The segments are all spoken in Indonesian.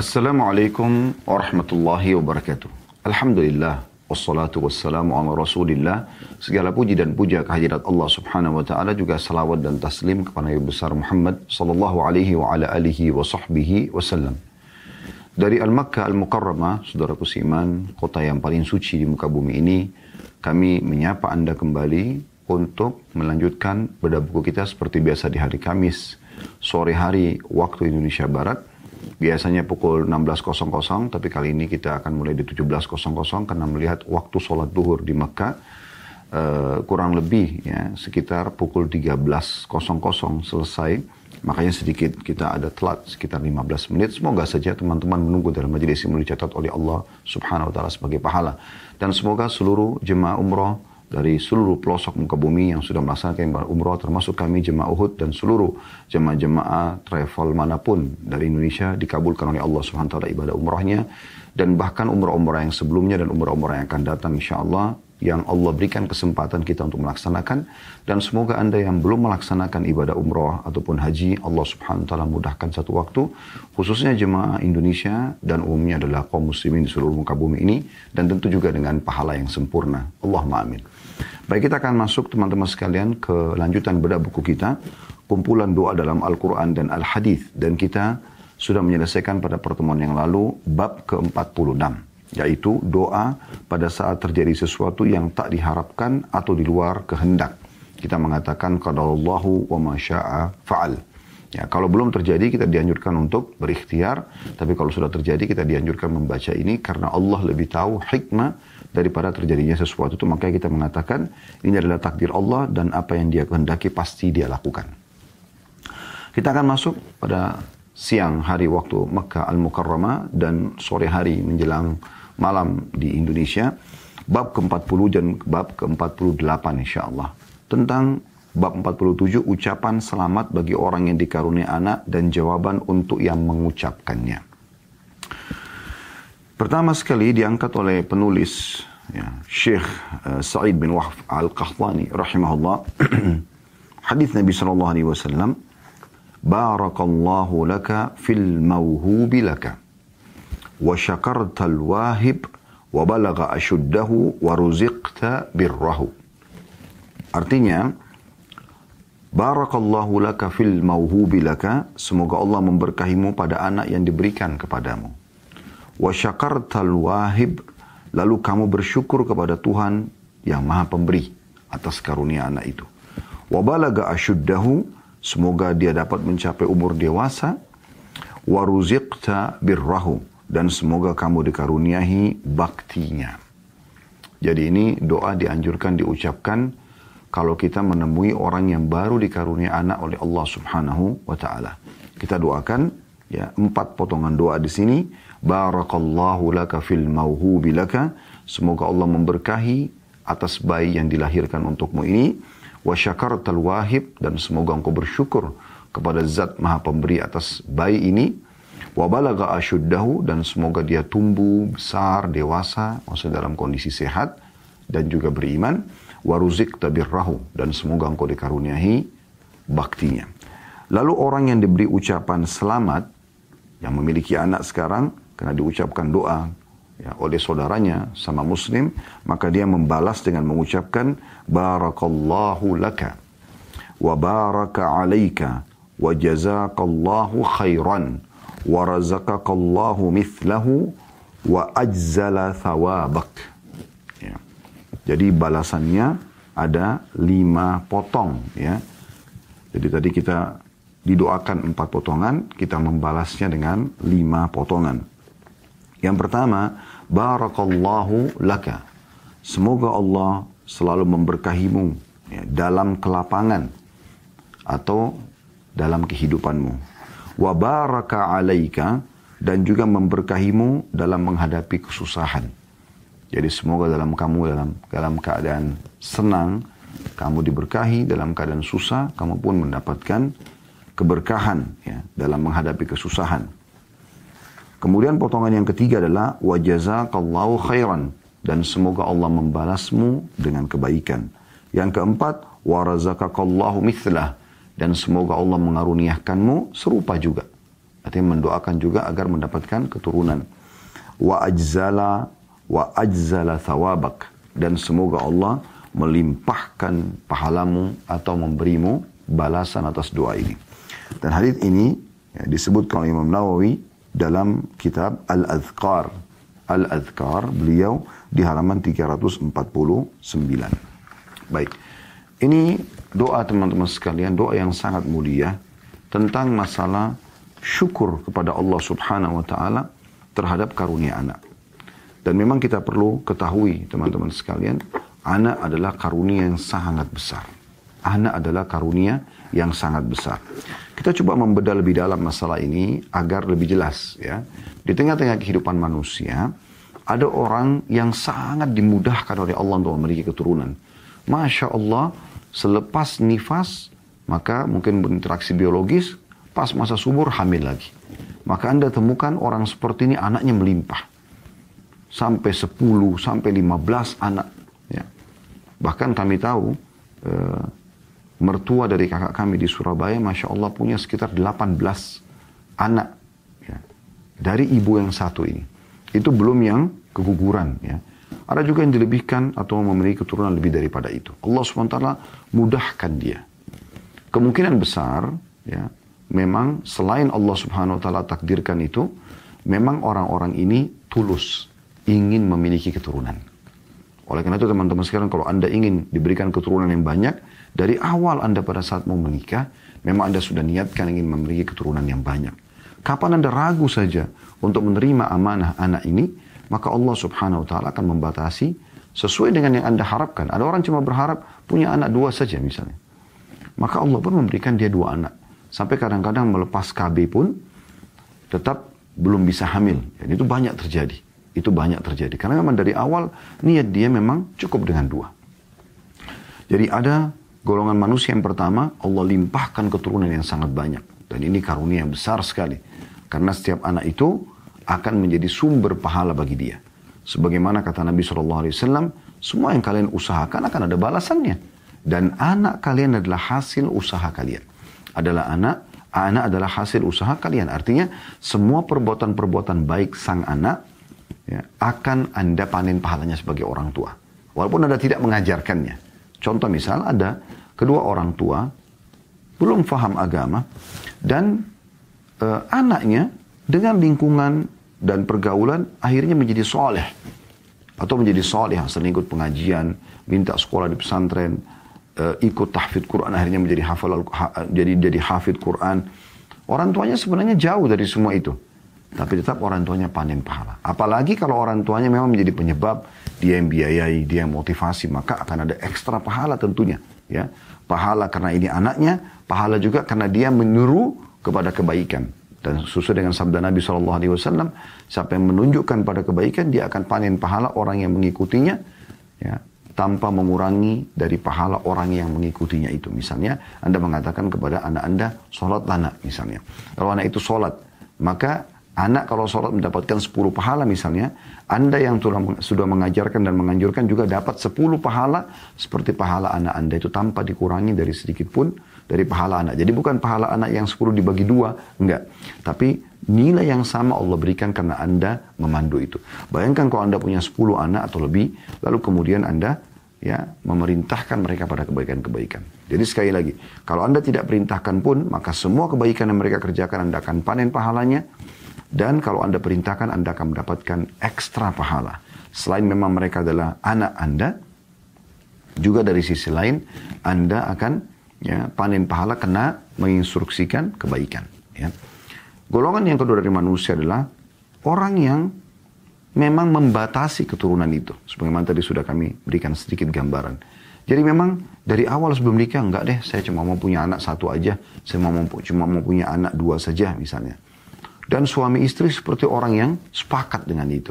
Assalamualaikum warahmatullahi wabarakatuh. Alhamdulillah. Wassalatu wassalamu ala rasulillah. Segala puji dan puja kehadirat Allah subhanahu wa ta'ala. Juga salawat dan taslim kepada Nabi besar Muhammad sallallahu alaihi wa ala alihi wa sahbihi wasallam. Dari Al-Makkah Al-Mukarramah, saudaraku siman, kota yang paling suci di muka bumi ini, kami menyapa Anda kembali untuk melanjutkan bedah buku kita seperti biasa di hari Kamis, sore hari waktu Indonesia Barat, Biasanya pukul 16.00, tapi kali ini kita akan mulai di 17.00 karena melihat waktu sholat duhur di Mekah uh, kurang lebih ya sekitar pukul 13.00 selesai. Makanya sedikit kita ada telat sekitar 15 menit. Semoga saja teman-teman menunggu dalam majelis ini dicatat oleh Allah subhanahu wa ta'ala sebagai pahala. Dan semoga seluruh jemaah umroh dari seluruh pelosok muka bumi yang sudah melaksanakan ibadah umroh termasuk kami jemaah Uhud dan seluruh jemaah-jemaah travel mana pun dari Indonesia dikabulkan oleh Allah Subhanahu wa taala ibadah umrohnya dan bahkan umrah-umrah yang sebelumnya dan umrah-umrah yang akan datang insyaallah yang Allah berikan kesempatan kita untuk melaksanakan dan semoga Anda yang belum melaksanakan ibadah umrah ataupun haji Allah Subhanahu wa taala mudahkan satu waktu khususnya jemaah Indonesia dan umumnya adalah kaum muslimin di seluruh muka bumi ini dan tentu juga dengan pahala yang sempurna Allahumma amin. Baik kita akan masuk teman-teman sekalian ke lanjutan bedah buku kita kumpulan doa dalam Al-Qur'an dan Al-Hadis dan kita sudah menyelesaikan pada pertemuan yang lalu bab ke-46 yaitu doa pada saat terjadi sesuatu yang tak diharapkan atau di luar kehendak. Kita mengatakan qadarullahu wa ma syaa fa'al. Ya, kalau belum terjadi kita dianjurkan untuk berikhtiar, tapi kalau sudah terjadi kita dianjurkan membaca ini karena Allah lebih tahu hikmah daripada terjadinya sesuatu itu makanya kita mengatakan ini adalah takdir Allah dan apa yang dia kehendaki pasti dia lakukan. Kita akan masuk pada siang hari waktu Mekah Al-Mukarramah dan sore hari menjelang malam di Indonesia. Bab ke-40 dan bab ke-48 insya Allah. Tentang bab 47 ucapan selamat bagi orang yang dikaruniai anak dan jawaban untuk yang mengucapkannya. Pertama sekali diangkat oleh penulis ya, Syekh uh, Sa'id bin Wahf Al-Qahtani rahimahullah hadis Nabi sallallahu alaihi wasallam Barakallahu laka fil mawhubi laka wa syakartal wahib wa balagha ashuddahu wa ruziqta birrahu. Artinya, Barakallahu laka fil mauhubi laka. Semoga Allah memberkahimu pada anak yang diberikan kepadamu. Wa. Lalu kamu bersyukur kepada Tuhan yang maha pemberi atas karunia anak itu. Wa balaga asyuddahu. Semoga dia dapat mencapai umur dewasa. Wa ruziqta birrahu dan semoga kamu dikaruniahi baktinya. Jadi ini doa dianjurkan diucapkan kalau kita menemui orang yang baru dikarunia anak oleh Allah Subhanahu wa taala. Kita doakan ya empat potongan doa di sini. Barakallahu laka fil mauhubi laka. Semoga Allah memberkahi atas bayi yang dilahirkan untukmu ini. Wa syakartal wahib dan semoga engkau bersyukur kepada zat maha pemberi atas bayi ini wa balagha asyuddahu dan semoga dia tumbuh besar dewasa maksudnya dalam kondisi sehat dan juga beriman wa ruzikta birrahu dan semoga engkau dikaruniahi baktinya lalu orang yang diberi ucapan selamat yang memiliki anak sekarang karena diucapkan doa ya, oleh saudaranya sama muslim maka dia membalas dengan mengucapkan barakallahu laka wa baraka alaika wa jazakallahu khairan wa razaqakallahu mithlahu wa ajzala thawabak. Ya. Jadi balasannya ada lima potong ya. Jadi tadi kita didoakan empat potongan, kita membalasnya dengan lima potongan. Yang pertama, barakallahu laka. Semoga Allah selalu memberkahimu ya, dalam kelapangan atau dalam kehidupanmu wa baraka alaika dan juga memberkahimu dalam menghadapi kesusahan. Jadi semoga dalam kamu dalam dalam keadaan senang kamu diberkahi, dalam keadaan susah kamu pun mendapatkan keberkahan ya dalam menghadapi kesusahan. Kemudian potongan yang ketiga adalah wa jazakallahu khairan dan semoga Allah membalasmu dengan kebaikan. Yang keempat wa razaqakallahu mithlah dan semoga Allah mengaruniakanmu serupa juga. Artinya mendoakan juga agar mendapatkan keturunan. Wa ajzala wa ajzala thawabak. Dan semoga Allah melimpahkan pahalamu atau memberimu balasan atas doa ini. Dan hadis ini ya, disebutkan oleh Imam Nawawi dalam kitab Al-Adhkar. Al-Adhkar beliau di halaman 349. Baik. Ini doa teman-teman sekalian, doa yang sangat mulia tentang masalah syukur kepada Allah Subhanahu wa taala terhadap karunia anak. Dan memang kita perlu ketahui teman-teman sekalian, anak adalah karunia yang sangat besar. Anak adalah karunia yang sangat besar. Kita coba membedah lebih dalam masalah ini agar lebih jelas ya. Di tengah-tengah kehidupan manusia, ada orang yang sangat dimudahkan oleh Allah untuk memiliki keturunan. Masya Allah, selepas nifas, maka mungkin berinteraksi biologis, pas masa subur hamil lagi. Maka Anda temukan orang seperti ini anaknya melimpah. Sampai 10, sampai 15 anak. Ya. Bahkan kami tahu, eh, mertua dari kakak kami di Surabaya, Masya Allah punya sekitar 18 anak ya, dari ibu yang satu ini. Itu belum yang keguguran. Ya. Ada juga yang dilebihkan atau memiliki keturunan lebih daripada itu. Allah SWT mudahkan dia. Kemungkinan besar, ya, memang selain Allah Subhanahu Wa Taala takdirkan itu, memang orang-orang ini tulus ingin memiliki keturunan. Oleh karena itu teman-teman sekarang kalau Anda ingin diberikan keturunan yang banyak, dari awal Anda pada saat mau menikah, memang Anda sudah niatkan ingin memiliki keturunan yang banyak. Kapan Anda ragu saja untuk menerima amanah anak ini, maka Allah subhanahu wa ta'ala akan membatasi sesuai dengan yang Anda harapkan. Ada orang cuma berharap punya anak dua saja misalnya. Maka Allah pun memberikan dia dua anak. Sampai kadang-kadang melepas KB pun tetap belum bisa hamil. Dan itu banyak terjadi. Itu banyak terjadi. Karena memang dari awal niat dia memang cukup dengan dua. Jadi ada golongan manusia yang pertama, Allah limpahkan keturunan yang sangat banyak. Dan ini karunia yang besar sekali. Karena setiap anak itu akan menjadi sumber pahala bagi dia. Sebagaimana kata Nabi SAW, semua yang kalian usahakan akan ada balasannya. Dan anak kalian adalah hasil usaha kalian. Adalah anak, anak adalah hasil usaha kalian. Artinya semua perbuatan-perbuatan baik sang anak ya, akan anda panen pahalanya sebagai orang tua. Walaupun anda tidak mengajarkannya. Contoh misal ada kedua orang tua belum faham agama dan e, anaknya dengan lingkungan dan pergaulan akhirnya menjadi soleh. Atau menjadi soleh sering ikut pengajian minta sekolah di pesantren e, ikut tahfidz Quran akhirnya menjadi hafal ha, jadi jadi hafid Quran. Orang tuanya sebenarnya jauh dari semua itu tapi tetap orang tuanya panen pahala. Apalagi kalau orang tuanya memang menjadi penyebab dia yang biayai, dia yang motivasi, maka akan ada ekstra pahala tentunya. Ya, pahala karena ini anaknya, pahala juga karena dia menyuruh kepada kebaikan. Dan sesuai dengan sabda Nabi SAW, siapa yang menunjukkan pada kebaikan, dia akan panen pahala orang yang mengikutinya, ya, tanpa mengurangi dari pahala orang yang mengikutinya itu. Misalnya, Anda mengatakan kepada anak Anda, sholat anak misalnya. Kalau anak itu sholat, maka Anak kalau sholat mendapatkan 10 pahala misalnya, Anda yang sudah mengajarkan dan menganjurkan juga dapat 10 pahala seperti pahala anak Anda itu tanpa dikurangi dari sedikit pun dari pahala anak. Jadi bukan pahala anak yang 10 dibagi dua, enggak. Tapi nilai yang sama Allah berikan karena Anda memandu itu. Bayangkan kalau Anda punya 10 anak atau lebih, lalu kemudian Anda ya memerintahkan mereka pada kebaikan-kebaikan. Jadi sekali lagi, kalau Anda tidak perintahkan pun, maka semua kebaikan yang mereka kerjakan Anda akan panen pahalanya dan kalau Anda perintahkan, Anda akan mendapatkan ekstra pahala. Selain memang mereka adalah anak Anda, juga dari sisi lain, Anda akan ya, panen pahala kena menginstruksikan kebaikan. Ya. Golongan yang kedua dari manusia adalah orang yang memang membatasi keturunan itu. Sebagaimana tadi sudah kami berikan sedikit gambaran. Jadi memang dari awal sebelum nikah, enggak deh, saya cuma mau punya anak satu aja. Saya mau, cuma mau punya anak dua saja misalnya. Dan suami istri seperti orang yang sepakat dengan itu.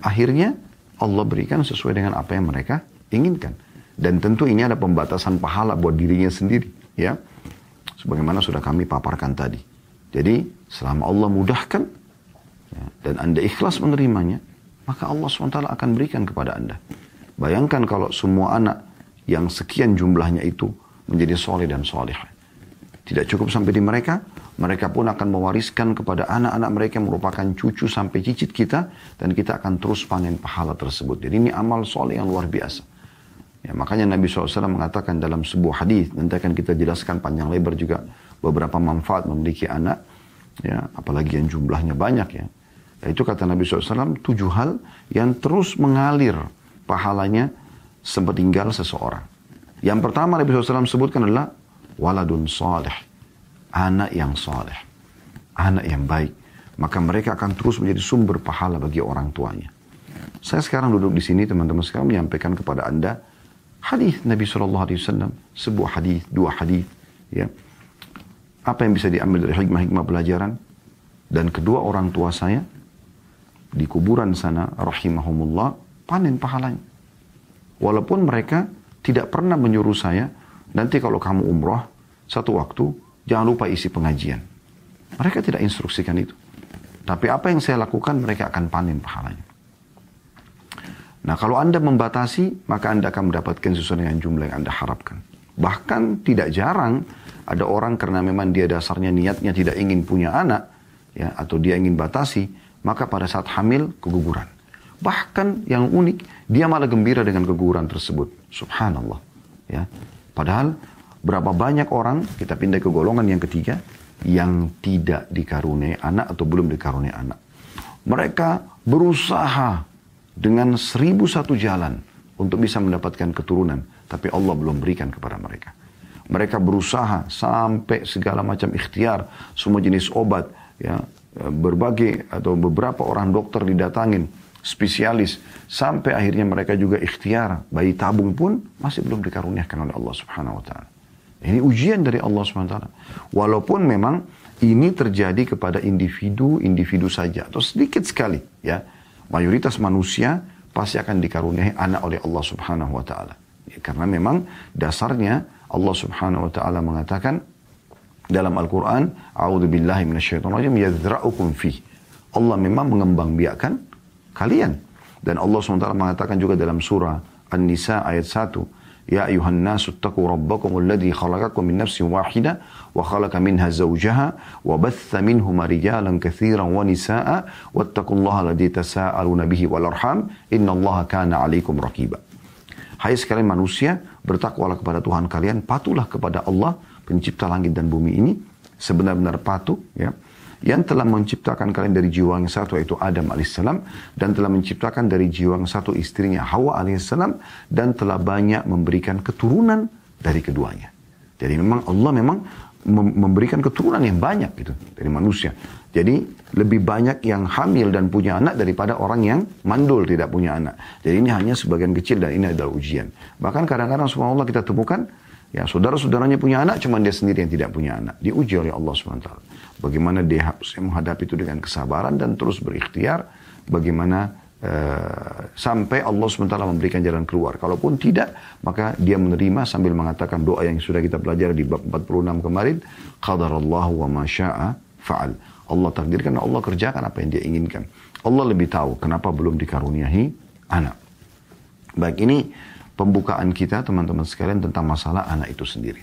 Akhirnya Allah berikan sesuai dengan apa yang mereka inginkan. Dan tentu ini ada pembatasan pahala buat dirinya sendiri. ya Sebagaimana sudah kami paparkan tadi. Jadi selama Allah mudahkan ya, dan Anda ikhlas menerimanya, maka Allah SWT akan berikan kepada Anda. Bayangkan kalau semua anak yang sekian jumlahnya itu menjadi soleh dan soleh. Tidak cukup sampai di mereka, Mereka pun akan mewariskan kepada anak-anak mereka yang merupakan cucu sampai cicit kita. Dan kita akan terus panen pahala tersebut. Jadi ini amal soleh yang luar biasa. Ya, makanya Nabi SAW mengatakan dalam sebuah hadis nanti akan kita jelaskan panjang lebar juga beberapa manfaat memiliki anak, ya, apalagi yang jumlahnya banyak ya. ya itu kata Nabi SAW tujuh hal yang terus mengalir pahalanya sepeninggal seseorang. Yang pertama Nabi SAW sebutkan adalah waladun saleh, anak yang saleh, anak yang baik. Maka mereka akan terus menjadi sumber pahala bagi orang tuanya. Saya sekarang duduk di sini teman-teman sekarang menyampaikan kepada anda hadis Nabi Shallallahu Alaihi Wasallam, sebuah hadis, dua hadis, ya. Apa yang bisa diambil dari hikmah-hikmah pelajaran? Dan kedua orang tua saya di kuburan sana, rahimahumullah, panen pahalanya. Walaupun mereka tidak pernah menyuruh saya, nanti kalau kamu umroh, satu waktu, jangan lupa isi pengajian. Mereka tidak instruksikan itu. Tapi apa yang saya lakukan, mereka akan panen pahalanya. Nah kalau Anda membatasi, maka Anda akan mendapatkan sesuatu dengan jumlah yang Anda harapkan. Bahkan tidak jarang ada orang karena memang dia dasarnya niatnya tidak ingin punya anak, ya atau dia ingin batasi, maka pada saat hamil keguguran. Bahkan yang unik, dia malah gembira dengan keguguran tersebut. Subhanallah. Ya. Padahal berapa banyak orang, kita pindah ke golongan yang ketiga, yang tidak dikaruniai anak atau belum dikaruniai anak. Mereka berusaha dengan seribu satu jalan untuk bisa mendapatkan keturunan. Tapi Allah belum berikan kepada mereka. Mereka berusaha sampai segala macam ikhtiar, semua jenis obat, ya berbagai atau beberapa orang dokter didatangin, spesialis, sampai akhirnya mereka juga ikhtiar, bayi tabung pun masih belum dikaruniakan oleh Allah Subhanahu Wa Taala. Ini ujian dari Allah Taala. Walaupun memang ini terjadi kepada individu-individu saja atau sedikit sekali, ya mayoritas manusia pasti akan dikaruniai anak oleh Allah Subhanahu wa taala. Ya, karena memang dasarnya Allah Subhanahu wa taala mengatakan dalam Al-Qur'an, "A'udzu billahi minasyaitonir rajim, yadzra'ukum fi." Allah memang mengembangbiakan kalian. Dan Allah SWT mengatakan juga dalam surah An-Nisa ayat 1, يا أيها الناس اتقوا ربكم الذي خلقكم من نفس واحدة وخلق منها زوجها وبث منهما رجالا كثيرا ونساء واتقوا الله الذي تساءلون به والأرحام إن الله كان عليكم رقيبا Hai sekalian manusia, bertakwalah kepada Tuhan kalian, patulah kepada Allah, pencipta langit dan bumi ini, sebenar-benar patuh, ya yang telah menciptakan kalian dari jiwa yang satu yaitu Adam alaihissalam dan telah menciptakan dari jiwa yang satu istrinya Hawa alaihissalam dan telah banyak memberikan keturunan dari keduanya. Jadi memang Allah memang memberikan keturunan yang banyak gitu dari manusia. Jadi lebih banyak yang hamil dan punya anak daripada orang yang mandul tidak punya anak. Jadi ini hanya sebagian kecil dan ini adalah ujian. Bahkan kadang-kadang subhanallah kita temukan ya saudara-saudaranya punya anak cuma dia sendiri yang tidak punya anak. Diuji oleh Allah SWT. Bagaimana dia harus menghadapi itu dengan kesabaran dan terus berikhtiar. Bagaimana uh, sampai Allah SWT memberikan jalan keluar. Kalaupun tidak, maka dia menerima sambil mengatakan doa yang sudah kita pelajari di bab 46 kemarin. Qadarallahu wa masya'a fa'al. Allah takdirkan, Allah kerjakan apa yang dia inginkan. Allah lebih tahu kenapa belum dikaruniahi anak. Baik, ini pembukaan kita teman-teman sekalian tentang masalah anak itu sendiri.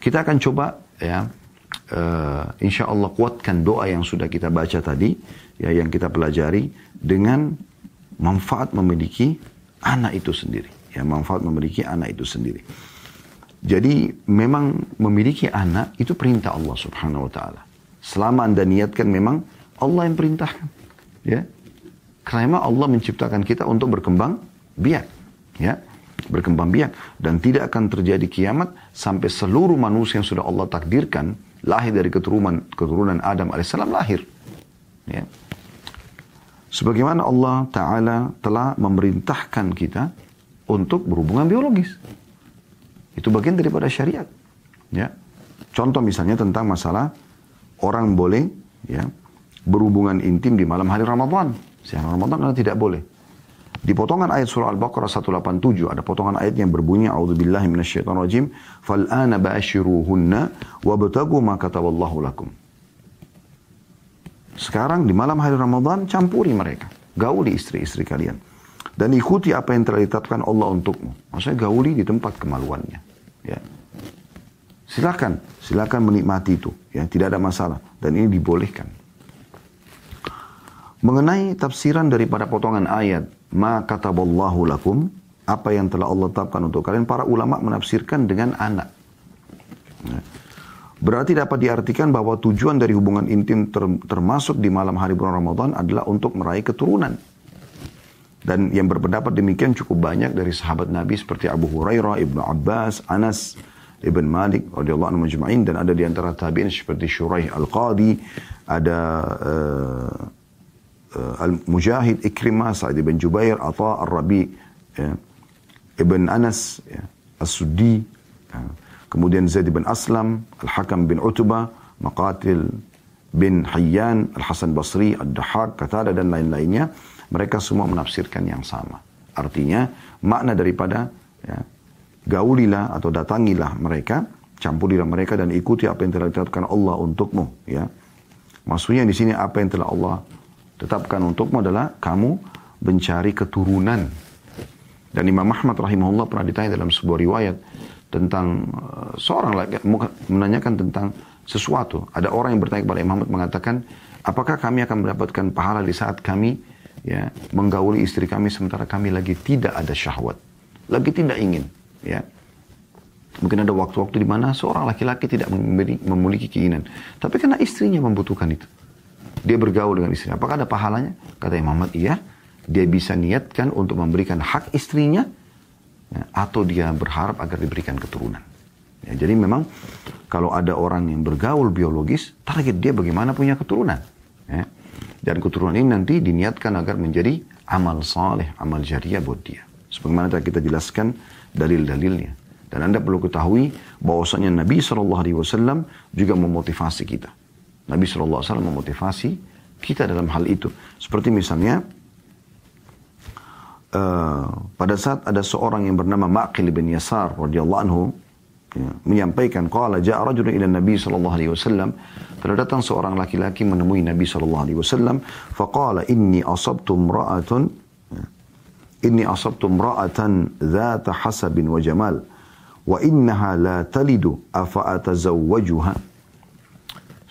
Kita akan coba ya uh, insya Allah kuatkan doa yang sudah kita baca tadi, ya yang kita pelajari dengan manfaat memiliki anak itu sendiri. Ya, manfaat memiliki anak itu sendiri. Jadi memang memiliki anak itu perintah Allah Subhanahu wa taala. Selama Anda niatkan memang Allah yang perintahkan. Ya. Karena Allah menciptakan kita untuk berkembang biak. Ya berkembang biak dan tidak akan terjadi kiamat sampai seluruh manusia yang sudah Allah takdirkan lahir dari keturunan keturunan Adam alaihissalam lahir. Ya. Sebagaimana Allah Ta'ala telah memerintahkan kita untuk berhubungan biologis. Itu bagian daripada syariat. Ya. Contoh misalnya tentang masalah orang boleh ya, berhubungan intim di malam hari Ramadan. Siang Ramadan tidak boleh. Di potongan ayat surah Al-Baqarah 187 ada potongan ayat yang berbunyi A'udzubillahi minasyaitonirrajim fal'ana ba'ashiruhunna wabtagu ma kataballahu lakum. Sekarang di malam hari Ramadan campuri mereka, gauli istri-istri kalian dan ikuti apa yang telah ditetapkan Allah untukmu. Maksudnya gauli di tempat kemaluannya, ya. Silakan, silakan menikmati itu. Ya, tidak ada masalah. Dan ini dibolehkan. Mengenai tafsiran daripada potongan ayat, ma kataballahu lakum, apa yang telah Allah tetapkan untuk kalian, para ulama menafsirkan dengan anak. Berarti dapat diartikan bahwa tujuan dari hubungan intim ter, termasuk di malam hari bulan Ramadan adalah untuk meraih keturunan. Dan yang berpendapat demikian cukup banyak dari sahabat Nabi seperti Abu Hurairah, Ibnu Abbas, Anas, Ibn Malik radhiyallahu anhu majma'in dan ada di antara tabi'in seperti Shuraih Al-Qadi, ada uh, Al-Mujahid Ikrimah, Sa'id bin Jubair, Atha Ar-Rabi, ya, Ibn Anas, ya, As-Suddi, ya, kemudian Zaid bin Aslam, Al-Hakam bin Utbah, Maqatil bin Hayyan, Al-Hasan Basri, Ad-Dahak, Katada dan lain-lainnya, mereka semua menafsirkan yang sama. Artinya makna daripada ya, gaulilah atau datangilah mereka, campurilah mereka dan ikuti apa yang telah ditetapkan Allah untukmu. Ya. Maksudnya di sini apa yang telah Allah tetapkan untukmu adalah kamu mencari keturunan. Dan Imam Ahmad rahimahullah pernah ditanya dalam sebuah riwayat tentang uh, seorang lagi menanyakan tentang sesuatu. Ada orang yang bertanya kepada Imam Ahmad mengatakan, apakah kami akan mendapatkan pahala di saat kami ya menggauli istri kami sementara kami lagi tidak ada syahwat, lagi tidak ingin ya mungkin ada waktu-waktu di mana seorang laki-laki tidak memiliki keinginan tapi karena istrinya membutuhkan itu dia bergaul dengan istrinya apakah ada pahalanya kata Imam Ahmad iya dia bisa niatkan untuk memberikan hak istrinya ya, atau dia berharap agar diberikan keturunan ya, jadi memang kalau ada orang yang bergaul biologis target dia bagaimana punya keturunan ya. dan keturunan ini nanti diniatkan agar menjadi amal saleh amal jariah buat dia sebagaimana kita jelaskan dalil-dalilnya. Dan Anda perlu ketahui bahwasanya Nabi SAW juga memotivasi kita. Nabi SAW memotivasi kita dalam hal itu. Seperti misalnya, uh, pada saat ada seorang yang bernama Ma'qil bin Yasar radhiyallahu anhu ya, menyampaikan qala ja'a rajulun ila Nabi wasallam telah datang seorang laki-laki menemui Nabi wasallam faqala inni asabtu imra'atun inni asabtu imra'atan dhata hasabin wa jamal wa innaha la talidu afa atazawwajuha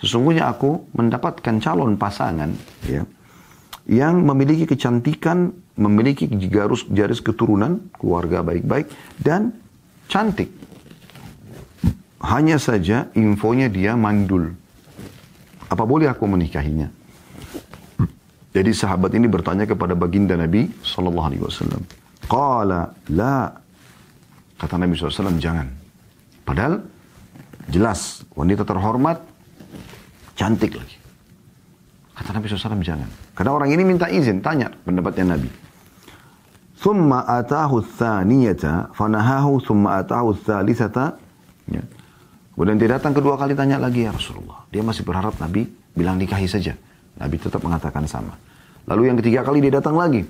Sesungguhnya aku mendapatkan calon pasangan ya yang memiliki kecantikan, memiliki garis garis keturunan, keluarga baik-baik dan cantik. Hanya saja infonya dia mandul. Apa boleh aku menikahinya? Jadi sahabat ini bertanya kepada baginda Nabi Sallallahu Alaihi Wasallam. Qala la. Kata Nabi SAW, jangan. Padahal jelas wanita terhormat, cantik lagi. Kata Nabi SAW, jangan. Karena orang ini minta izin, tanya pendapatnya Nabi. Thumma atahu thaniyata, fanahahu thumma atahu thalithata. Ya. Kemudian dia datang kedua kali tanya lagi ya Rasulullah. Dia masih berharap Nabi bilang nikahi saja. Nabi tetap mengatakan sama. Lalu yang ketiga kali dia datang lagi.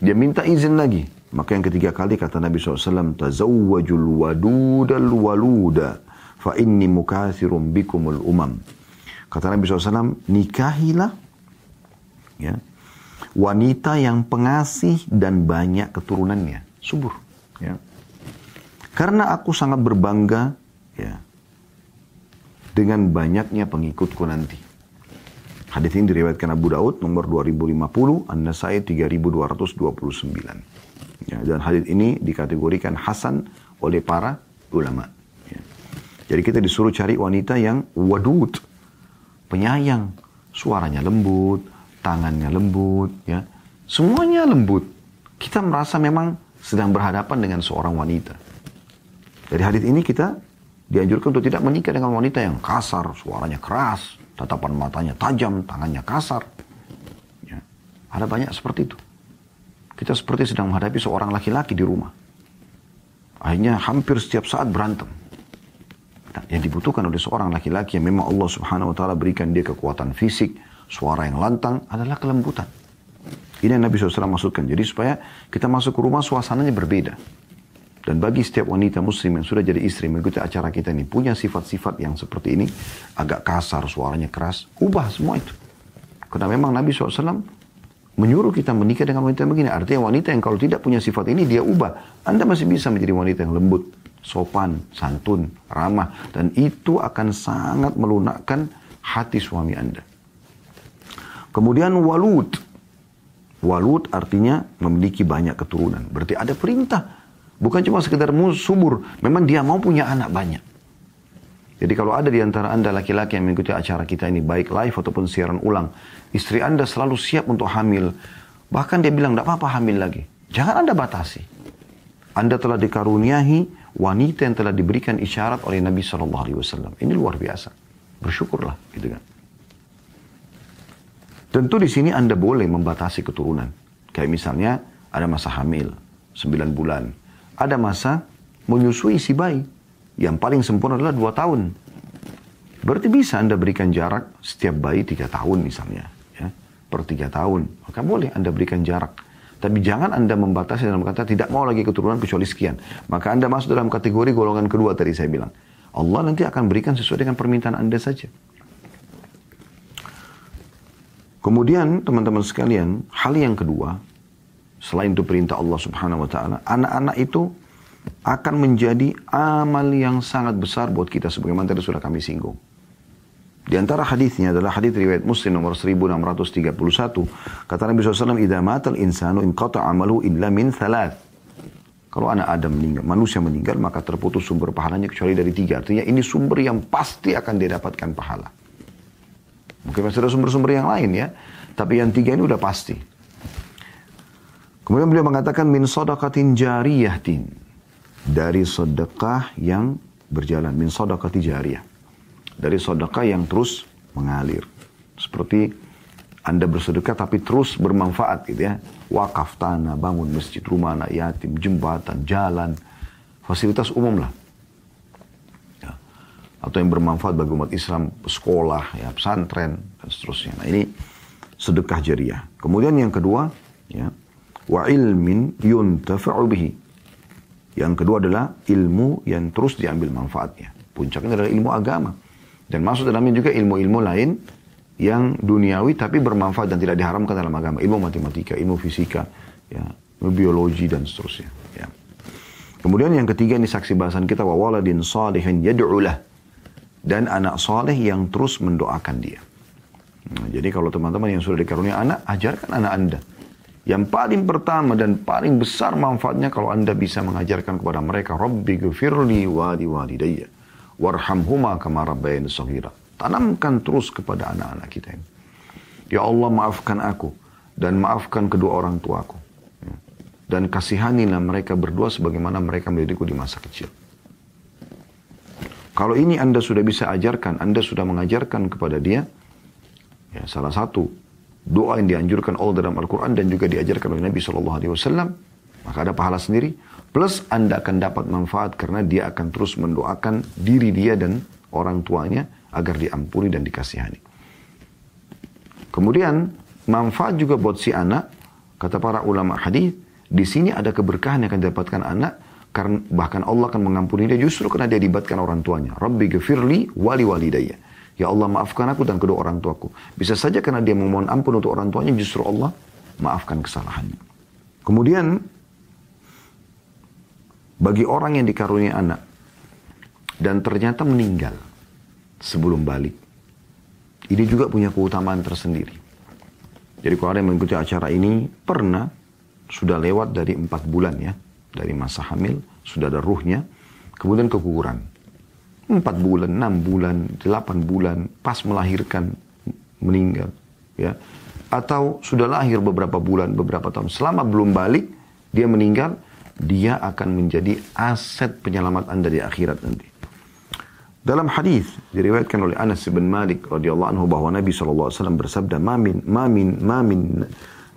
Dia minta izin lagi. Maka yang ketiga kali kata Nabi SAW, Tazawwajul wadudal waluda, fa inni mukathirum bikumul umam. Kata Nabi SAW, nikahilah ya, wanita yang pengasih dan banyak keturunannya. Subur. Ya. Karena aku sangat berbangga ya, dengan banyaknya pengikutku nanti. Hadis ini diriwayatkan Abu Daud nomor 2050, An-Nasai 3229. Ya, dan hadis ini dikategorikan hasan oleh para ulama. Ya. Jadi kita disuruh cari wanita yang wadud, penyayang, suaranya lembut, tangannya lembut, ya, semuanya lembut. Kita merasa memang sedang berhadapan dengan seorang wanita. Dari hadis ini kita dianjurkan untuk tidak menikah dengan wanita yang kasar, suaranya keras, tatapan matanya tajam, tangannya kasar. Ya. Ada banyak seperti itu. Kita seperti sedang menghadapi seorang laki-laki di rumah. Akhirnya hampir setiap saat berantem. Yang dibutuhkan oleh seorang laki-laki yang memang Allah subhanahu wa ta'ala berikan dia kekuatan fisik, suara yang lantang adalah kelembutan. Ini yang Nabi SAW maksudkan. Jadi supaya kita masuk ke rumah suasananya berbeda. Dan bagi setiap wanita muslim yang sudah jadi istri mengikuti acara kita ini punya sifat-sifat yang seperti ini, agak kasar, suaranya keras, ubah semua itu. Karena memang Nabi SAW menyuruh kita menikah dengan wanita begini. Artinya wanita yang kalau tidak punya sifat ini dia ubah. Anda masih bisa menjadi wanita yang lembut, sopan, santun, ramah. Dan itu akan sangat melunakkan hati suami Anda. Kemudian walud. Walud artinya memiliki banyak keturunan. Berarti ada perintah. Bukan cuma sekedar subur. Memang dia mau punya anak banyak. Jadi kalau ada di antara Anda laki-laki yang mengikuti acara kita ini, baik live ataupun siaran ulang, istri Anda selalu siap untuk hamil. Bahkan dia bilang, tidak apa-apa hamil lagi. Jangan Anda batasi. Anda telah dikaruniahi wanita yang telah diberikan isyarat oleh Nabi SAW. Ini luar biasa. Bersyukurlah, gitu kan. Tentu di sini Anda boleh membatasi keturunan. Kayak misalnya ada masa hamil, 9 bulan. Ada masa menyusui si bayi. Yang paling sempurna adalah 2 tahun. Berarti bisa Anda berikan jarak setiap bayi 3 tahun misalnya. Ya, per 3 tahun. Maka boleh Anda berikan jarak. Tapi jangan Anda membatasi dalam kata tidak mau lagi keturunan kecuali sekian. Maka Anda masuk dalam kategori golongan kedua tadi saya bilang. Allah nanti akan berikan sesuai dengan permintaan Anda saja. Kemudian teman-teman sekalian, hal yang kedua, selain itu perintah Allah subhanahu wa ta'ala, anak-anak itu akan menjadi amal yang sangat besar buat kita sebagaimana tadi sudah kami singgung. Di antara hadisnya adalah hadis riwayat Muslim nomor 1631. Kata Nabi SAW, "Idza matal insanu inqata amalu illa min thalath." Kalau anak Adam meninggal, manusia meninggal, maka terputus sumber pahalanya kecuali dari tiga. Artinya ini sumber yang pasti akan didapatkan pahala. Mungkin masih ada sumber-sumber yang lain ya. Tapi yang tiga ini udah pasti. Kemudian beliau mengatakan min sodakatin jariyatin. Dari sedekah yang berjalan. Min sodakati jariyah dari sedekah yang terus mengalir. Seperti Anda bersedekah tapi terus bermanfaat gitu ya. Wakaf tanah, bangun masjid, rumah anak yatim, jembatan, jalan, fasilitas umum lah. Ya. Atau yang bermanfaat bagi umat Islam, sekolah, ya, pesantren, dan seterusnya. Nah ini sedekah jariah. Kemudian yang kedua, ya, wa ilmin yuntafa'u bihi. Yang kedua adalah ilmu yang terus diambil manfaatnya. Puncaknya adalah ilmu agama. Dan masuk dalamnya juga ilmu-ilmu lain yang duniawi tapi bermanfaat dan tidak diharamkan dalam agama. Ilmu matematika, ilmu fisika, ya, ilmu biologi dan seterusnya. Ya. Kemudian yang ketiga ini saksi bahasan kita wa waladin salihin yad'ulah dan anak soleh yang terus mendoakan dia. Nah, jadi kalau teman-teman yang sudah dikarunia anak, ajarkan anak anda. Yang paling pertama dan paling besar manfaatnya kalau anda bisa mengajarkan kepada mereka, Rabbi gfirli wali walidayya warhamhuma kama rabbayani saghira. Tanamkan terus kepada anak-anak kita ini. Ya Allah maafkan aku dan maafkan kedua orang tuaku. Dan kasihanilah mereka berdua sebagaimana mereka mendidikku di masa kecil. Kalau ini Anda sudah bisa ajarkan, Anda sudah mengajarkan kepada dia, ya salah satu doa yang dianjurkan Allah dalam Al-Quran dan juga diajarkan oleh Nabi SAW, maka ada pahala sendiri. Plus Anda akan dapat manfaat karena dia akan terus mendoakan diri dia dan orang tuanya agar diampuni dan dikasihani. Kemudian manfaat juga buat si anak, kata para ulama hadis, di sini ada keberkahan yang akan didapatkan anak karena bahkan Allah akan mengampuni dia justru karena dia dibatkan orang tuanya. Rabbi gfirli wali walidayya. Ya Allah maafkan aku dan kedua orang tuaku. Bisa saja karena dia memohon ampun untuk orang tuanya justru Allah maafkan kesalahannya. Kemudian bagi orang yang dikaruniai anak dan ternyata meninggal sebelum balik. Ini juga punya keutamaan tersendiri. Jadi kalau ada yang mengikuti acara ini pernah sudah lewat dari empat bulan ya dari masa hamil sudah ada ruhnya kemudian keguguran empat bulan enam bulan delapan bulan pas melahirkan meninggal ya atau sudah lahir beberapa bulan beberapa tahun selama belum balik dia meninggal dia akan menjadi aset penyelamat Anda di akhirat nanti. Dalam hadis diriwayatkan oleh Anas bin Malik radhiyallahu anhu bahwa Nabi SAW bersabda, "Mamin mamin mamin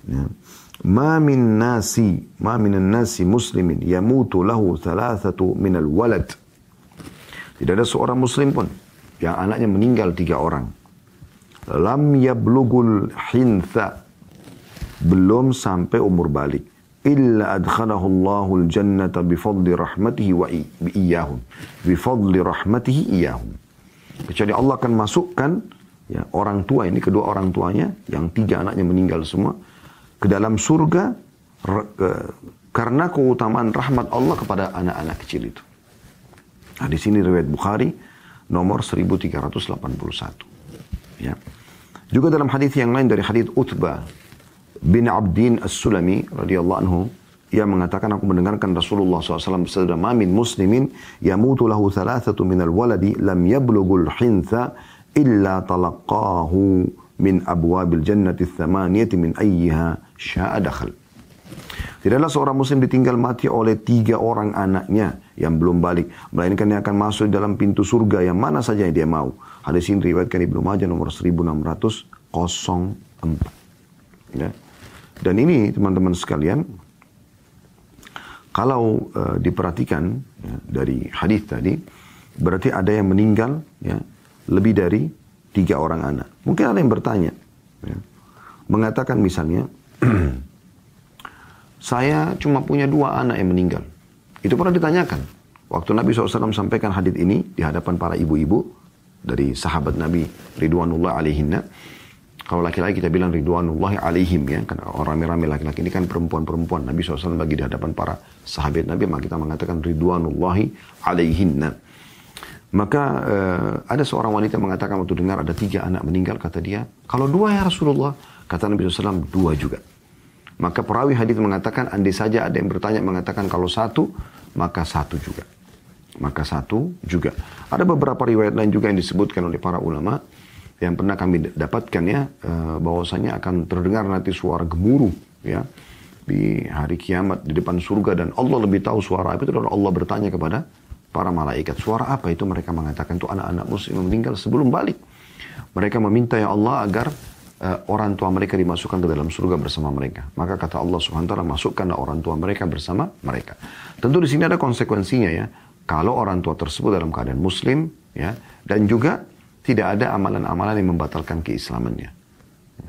ya, mamin nasi mamin nasi muslimin yamutu lahu thalathatu min al-walad." Tidak ada seorang muslim pun yang anaknya meninggal tiga orang. Lam yablugul hintha belum sampai umur balik illa adkhalahu Allahul jannata bifadli rahmatihi wa iyahum bifadli rahmatihi iyahum kecuali Allah akan masukkan ya orang tua ini kedua orang tuanya yang tiga anaknya meninggal semua ke dalam surga karena keutamaan rahmat Allah kepada anak-anak kecil itu Nah, di sini riwayat Bukhari nomor 1381. Ya. Juga dalam hadis yang lain dari hadis Utbah bin Abdin As-Sulami radhiyallahu anhu ia mengatakan aku mendengarkan Rasulullah SAW bersabda ma min muslimin yamutu lahu thalathatu minal waladi lam yablughul hintha illa talaqahu min abwabil jannati thamaniyati min ayyiha sya'a dakhal. Tidaklah seorang muslim ditinggal mati oleh tiga orang anaknya yang belum balik. Melainkan dia akan masuk dalam pintu surga yang mana saja yang dia mau. Hadis ini riwayatkan Ibnu Majah nomor 1604. Ya. Dan ini teman-teman sekalian, kalau uh, diperhatikan ya, dari hadis tadi, berarti ada yang meninggal ya, lebih dari tiga orang anak. Mungkin ada yang bertanya, ya, mengatakan misalnya, saya cuma punya dua anak yang meninggal. Itu pernah ditanyakan. Waktu Nabi SAW sampaikan hadis ini di hadapan para ibu-ibu dari sahabat Nabi Ridwanullah alaihinna. Kalau laki-laki kita bilang ridwanullahi alaihim ya, karena orang rame-rame laki-laki ini kan perempuan-perempuan. Nabi SAW bagi di hadapan para sahabat Nabi, maka kita mengatakan ridwanullahi alaihinna. Maka uh, ada seorang wanita mengatakan waktu dengar ada tiga anak meninggal, kata dia, kalau dua ya Rasulullah, kata Nabi SAW, dua juga. Maka perawi hadis mengatakan, andai saja ada yang bertanya mengatakan kalau satu, maka satu juga. Maka satu juga. Ada beberapa riwayat lain juga yang disebutkan oleh para ulama, yang pernah kami dapatkan ya eh, bahwasanya akan terdengar nanti suara gemuruh ya di hari kiamat di depan surga dan Allah lebih tahu suara apa itu dan Allah bertanya kepada para malaikat suara apa itu? Mereka mengatakan itu anak-anak muslim meninggal sebelum balik. Mereka meminta ya Allah agar uh, orang tua mereka dimasukkan ke dalam surga bersama mereka. Maka kata Allah subhanahu wa masukkanlah orang tua mereka bersama mereka. Tentu di sini ada konsekuensinya ya. Kalau orang tua tersebut dalam keadaan muslim ya dan juga tidak ada amalan-amalan yang membatalkan keislamannya.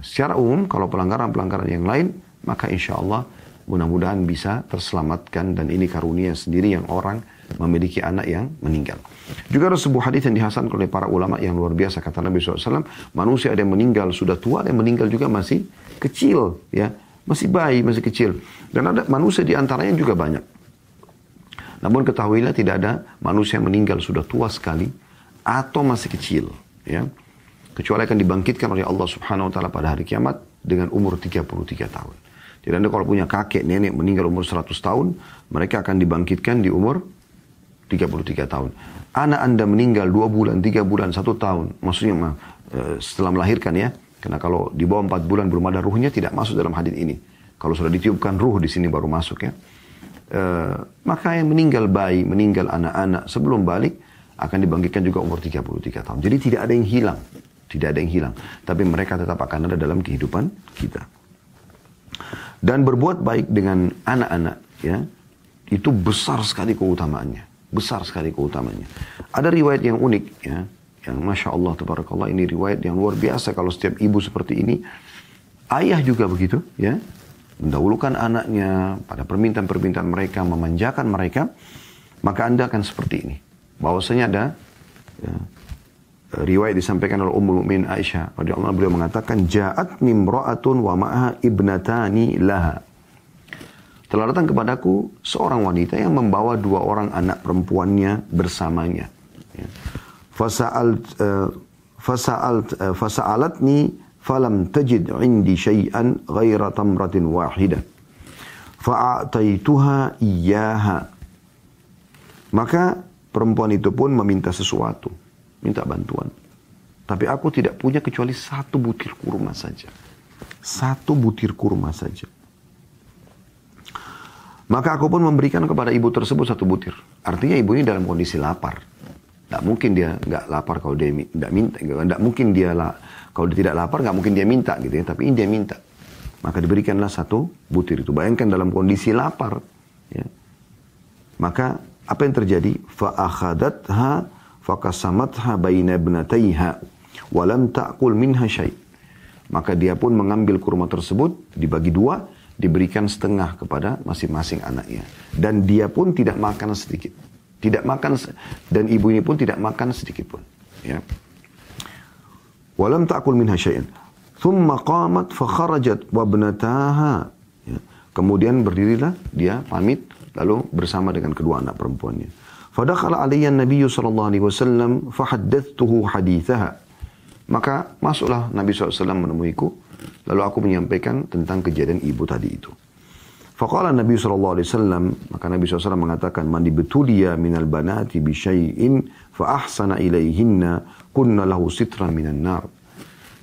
Secara umum, kalau pelanggaran-pelanggaran yang lain, maka insya Allah mudah-mudahan bisa terselamatkan dan ini karunia sendiri yang orang memiliki anak yang meninggal. Juga ada sebuah hadis yang dihasankan oleh para ulama yang luar biasa kata Nabi SAW, manusia ada yang meninggal sudah tua, ada yang meninggal juga masih kecil, ya masih bayi, masih kecil. Dan ada manusia di antaranya juga banyak. Namun ketahuilah tidak ada manusia yang meninggal sudah tua sekali atau masih kecil ya kecuali akan dibangkitkan oleh Allah Subhanahu wa taala pada hari kiamat dengan umur 33 tahun. Jadi Anda kalau punya kakek, nenek meninggal umur 100 tahun, mereka akan dibangkitkan di umur 33 tahun. Anak Anda meninggal 2 bulan, 3 bulan, 1 tahun, maksudnya eh, setelah melahirkan ya, karena kalau di bawah 4 bulan belum ada ruhnya tidak masuk dalam hadis ini. Kalau sudah ditiupkan ruh di sini baru masuk ya. E, maka yang meninggal bayi, meninggal anak-anak sebelum balik, akan dibangkitkan juga umur 33 tahun. Jadi tidak ada yang hilang. Tidak ada yang hilang. Tapi mereka tetap akan ada dalam kehidupan kita. Dan berbuat baik dengan anak-anak ya itu besar sekali keutamaannya. Besar sekali keutamaannya. Ada riwayat yang unik ya. Yang Masya Allah, Tabarakallah ini riwayat yang luar biasa kalau setiap ibu seperti ini. Ayah juga begitu ya. Mendahulukan anaknya pada permintaan-permintaan mereka, memanjakan mereka. Maka Anda akan seperti ini bahwasanya ada ya, riwayat disampaikan oleh Ummul Mukminin Aisyah radhiyallahu beliau mengatakan ja'at nimra'atun wa ma'aha ibnatani laha. Telah datang kepadaku seorang wanita yang membawa dua orang anak perempuannya bersamanya. Ya. fasa'al uh, fasa'al uh, fasa'alatni falam tajid indi syai'an ghaira tamratin wahidah fa'ataituha iyyaha. Maka Perempuan itu pun meminta sesuatu, minta bantuan. Tapi aku tidak punya kecuali satu butir kurma saja. Satu butir kurma saja. Maka aku pun memberikan kepada ibu tersebut satu butir. Artinya ibu ini dalam kondisi lapar. Tidak mungkin dia nggak lapar kalau dia tidak minta. Tidak mungkin dia lah kalau dia tidak lapar nggak mungkin dia minta gitu ya. Tapi ini dia minta. Maka diberikanlah satu butir itu. Bayangkan dalam kondisi lapar. Ya. Maka apa yang terjadi? Fa'akhadatha fakasamatha baina ibnataiha walam ta'kul minha syai. Maka dia pun mengambil kurma tersebut, dibagi dua, diberikan setengah kepada masing-masing anaknya. Dan dia pun tidak makan sedikit. Tidak makan, dan ibu ini pun tidak makan sedikit pun. Ya. Walam ta'kul minha syai'an. Thumma qamat fakharajat wabnataha. Ya. Kemudian berdirilah dia pamit lalu bersama dengan kedua anak perempuannya. Fadakhala alaiya Nabi sallallahu alaihi wasallam fahaddathtuhu hadithaha. Maka masuklah Nabi SAW menemuiku. Lalu aku menyampaikan tentang kejadian ibu tadi itu. Faqala Nabi SAW, maka Nabi SAW mengatakan, Man dibetulia minal banati bi syai'in fa ahsana ilaihinna kunna lahu sitra minan nar.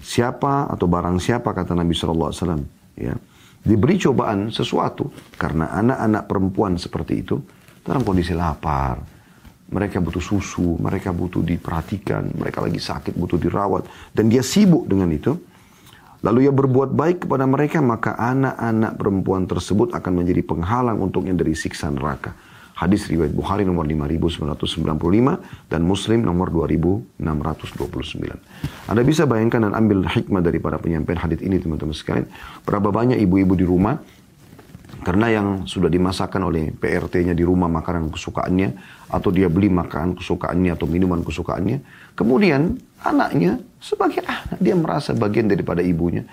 Siapa atau barang siapa kata Nabi SAW, ya, diberi cobaan sesuatu karena anak-anak perempuan seperti itu dalam kondisi lapar, mereka butuh susu, mereka butuh diperhatikan, mereka lagi sakit, butuh dirawat. Dan dia sibuk dengan itu. Lalu ia berbuat baik kepada mereka, maka anak-anak perempuan tersebut akan menjadi penghalang untuknya dari siksa neraka. Hadis riwayat Bukhari nomor 5995 dan Muslim nomor 2629. Anda bisa bayangkan dan ambil hikmah daripada penyampaian hadis ini teman-teman sekalian. Berapa banyak ibu-ibu di rumah karena yang sudah dimasakkan oleh PRT-nya di rumah makanan kesukaannya, atau dia beli makanan kesukaannya atau minuman kesukaannya, kemudian anaknya sebagai anak dia merasa bagian daripada ibunya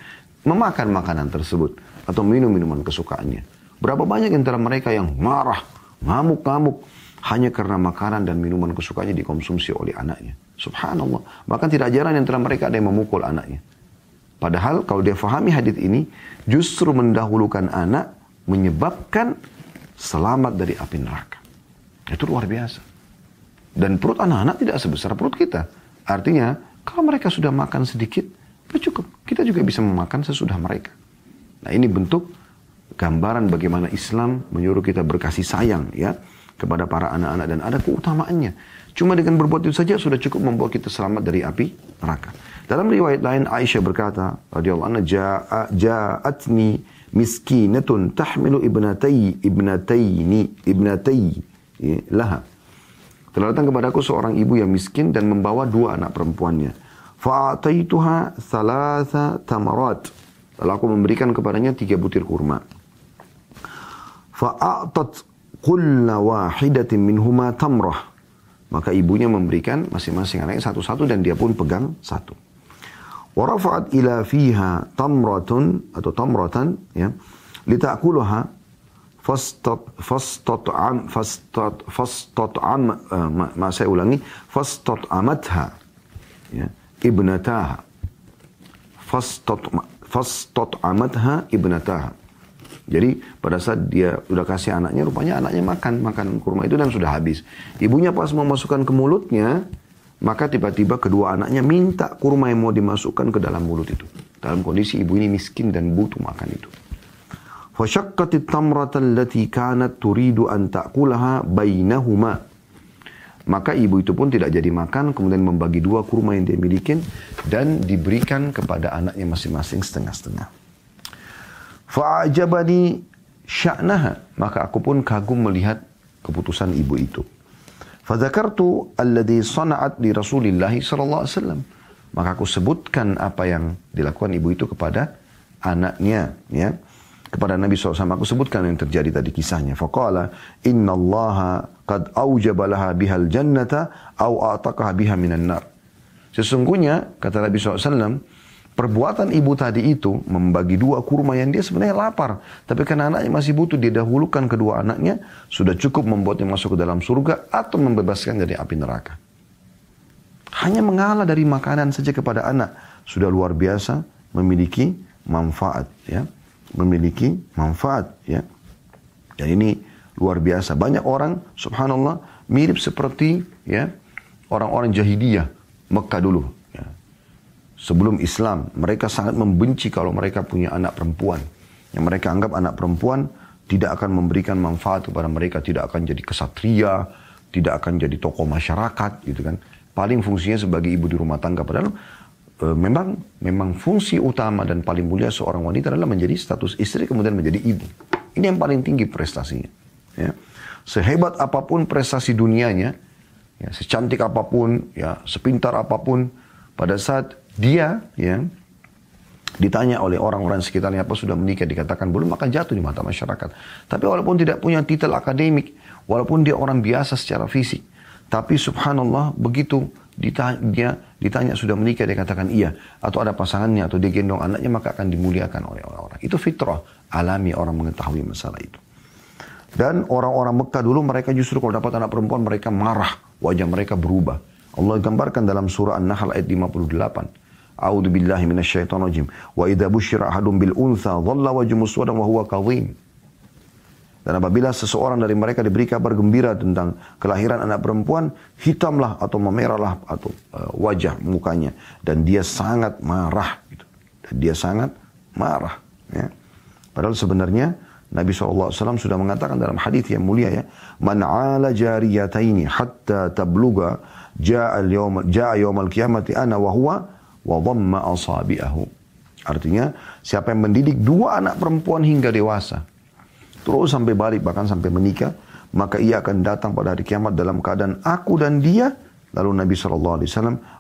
memakan makanan tersebut atau minum minuman kesukaannya. Berapa banyak antara mereka yang marah, ngamuk-ngamuk hanya karena makanan dan minuman kesukaannya dikonsumsi oleh anaknya. Subhanallah. Bahkan tidak jarang antara mereka ada yang memukul anaknya. Padahal kalau dia fahami hadis ini, justru mendahulukan anak menyebabkan selamat dari api neraka. Itu luar biasa. Dan perut anak-anak tidak sebesar perut kita. Artinya, kalau mereka sudah makan sedikit, cukup. Kita juga bisa memakan sesudah mereka. Nah ini bentuk gambaran bagaimana Islam menyuruh kita berkasih sayang ya kepada para anak-anak dan ada keutamaannya. Cuma dengan berbuat itu saja sudah cukup membawa kita selamat dari api neraka. Dalam riwayat lain Aisyah berkata radhiyallahu anha ja'atni miskinatun tahmilu ibnatai ibnataini ibnatai ya, laha. Telah datang kepadaku seorang ibu yang miskin dan membawa dua anak perempuannya. Fa'ataituha thalatha tamarat. Lalu aku memberikan kepadanya tiga butir kurma. Fa'atat kulla wahidatin minhuma tamrah. Maka ibunya memberikan masing-masing anaknya satu-satu dan dia pun pegang satu. Warafa'at ila fiha tamratun atau tamratan ya litakuluha fastat fastat am fastat fastat am ma, ma saya ulangi fastat amatha ya ibnataha fastat fastat amatha ibnataha jadi pada saat dia sudah kasih anaknya rupanya anaknya makan makan kurma itu dan sudah habis ibunya pas mau masukkan ke mulutnya maka tiba-tiba kedua anaknya minta kurma yang mau dimasukkan ke dalam mulut itu. Dalam kondisi ibu ini miskin dan butuh makan itu. Fasyaqqatit tamrata allati kanat turidu an ta'kulaha bainahuma. Maka ibu itu pun tidak jadi makan, kemudian membagi dua kurma yang dia miliki dan diberikan kepada anaknya masing-masing setengah-setengah. Fa'ajabani sya'naha. Maka aku pun kagum melihat keputusan ibu itu. Fadzakartu alladhi sana'at di Rasulillah sallallahu alaihi wasallam. Maka aku sebutkan apa yang dilakukan ibu itu kepada anaknya, ya. Kepada Nabi SAW, aku sebutkan yang terjadi tadi kisahnya. Faqala, inna allaha qad awjaba laha bihal jannata, au a'taqaha biha minan nar. Sesungguhnya, kata Nabi SAW, Perbuatan ibu tadi itu membagi dua kurma yang dia sebenarnya lapar. Tapi karena anaknya masih butuh, dia dahulukan kedua anaknya. Sudah cukup membuatnya masuk ke dalam surga atau membebaskan dari api neraka. Hanya mengalah dari makanan saja kepada anak. Sudah luar biasa memiliki manfaat. ya Memiliki manfaat. ya Dan ini luar biasa. Banyak orang, subhanallah, mirip seperti ya orang-orang jahiliyah Mekah dulu sebelum Islam, mereka sangat membenci kalau mereka punya anak perempuan. Yang mereka anggap anak perempuan tidak akan memberikan manfaat kepada mereka, tidak akan jadi kesatria, tidak akan jadi tokoh masyarakat, gitu kan. Paling fungsinya sebagai ibu di rumah tangga. Padahal e, memang memang fungsi utama dan paling mulia seorang wanita adalah menjadi status istri kemudian menjadi ibu. Ini yang paling tinggi prestasinya. Ya. Sehebat apa pun prestasi dunianya, ya, secantik apa pun, ya, sepintar apa pun, pada saat dia ya ditanya oleh orang-orang sekitarnya apa sudah menikah dikatakan belum maka jatuh di mata masyarakat. Tapi walaupun tidak punya titel akademik, walaupun dia orang biasa secara fisik, tapi subhanallah begitu ditanya, dia ditanya sudah menikah dia katakan iya atau ada pasangannya atau dia gendong anaknya maka akan dimuliakan oleh orang-orang. Itu fitrah alami orang mengetahui masalah itu. Dan orang-orang Mekah dulu mereka justru kalau dapat anak perempuan mereka marah. Wajah mereka berubah. Allah gambarkan dalam surah An-Nahl ayat 58. A'udzu billahi minasyaitonir rajim. Wa idza busyira ahadum bil untha dhalla wajhu muswadan wa huwa kadhim. Dan apabila seseorang dari mereka diberi kabar gembira tentang kelahiran anak perempuan, hitamlah atau memerahlah atau uh, wajah mukanya dan dia sangat marah gitu. Dan dia sangat marah ya. Padahal sebenarnya Nabi SAW sudah mengatakan dalam hadis yang mulia ya, "Man 'ala jariyataini hatta tabluga ja'a al-yawm ja'a yawmal qiyamati ana wa huwa wa dhamma asabi'ahu." Artinya, siapa yang mendidik dua anak perempuan hingga dewasa, terus sampai balik bahkan sampai menikah, maka ia akan datang pada hari kiamat dalam keadaan aku dan dia. Lalu Nabi SAW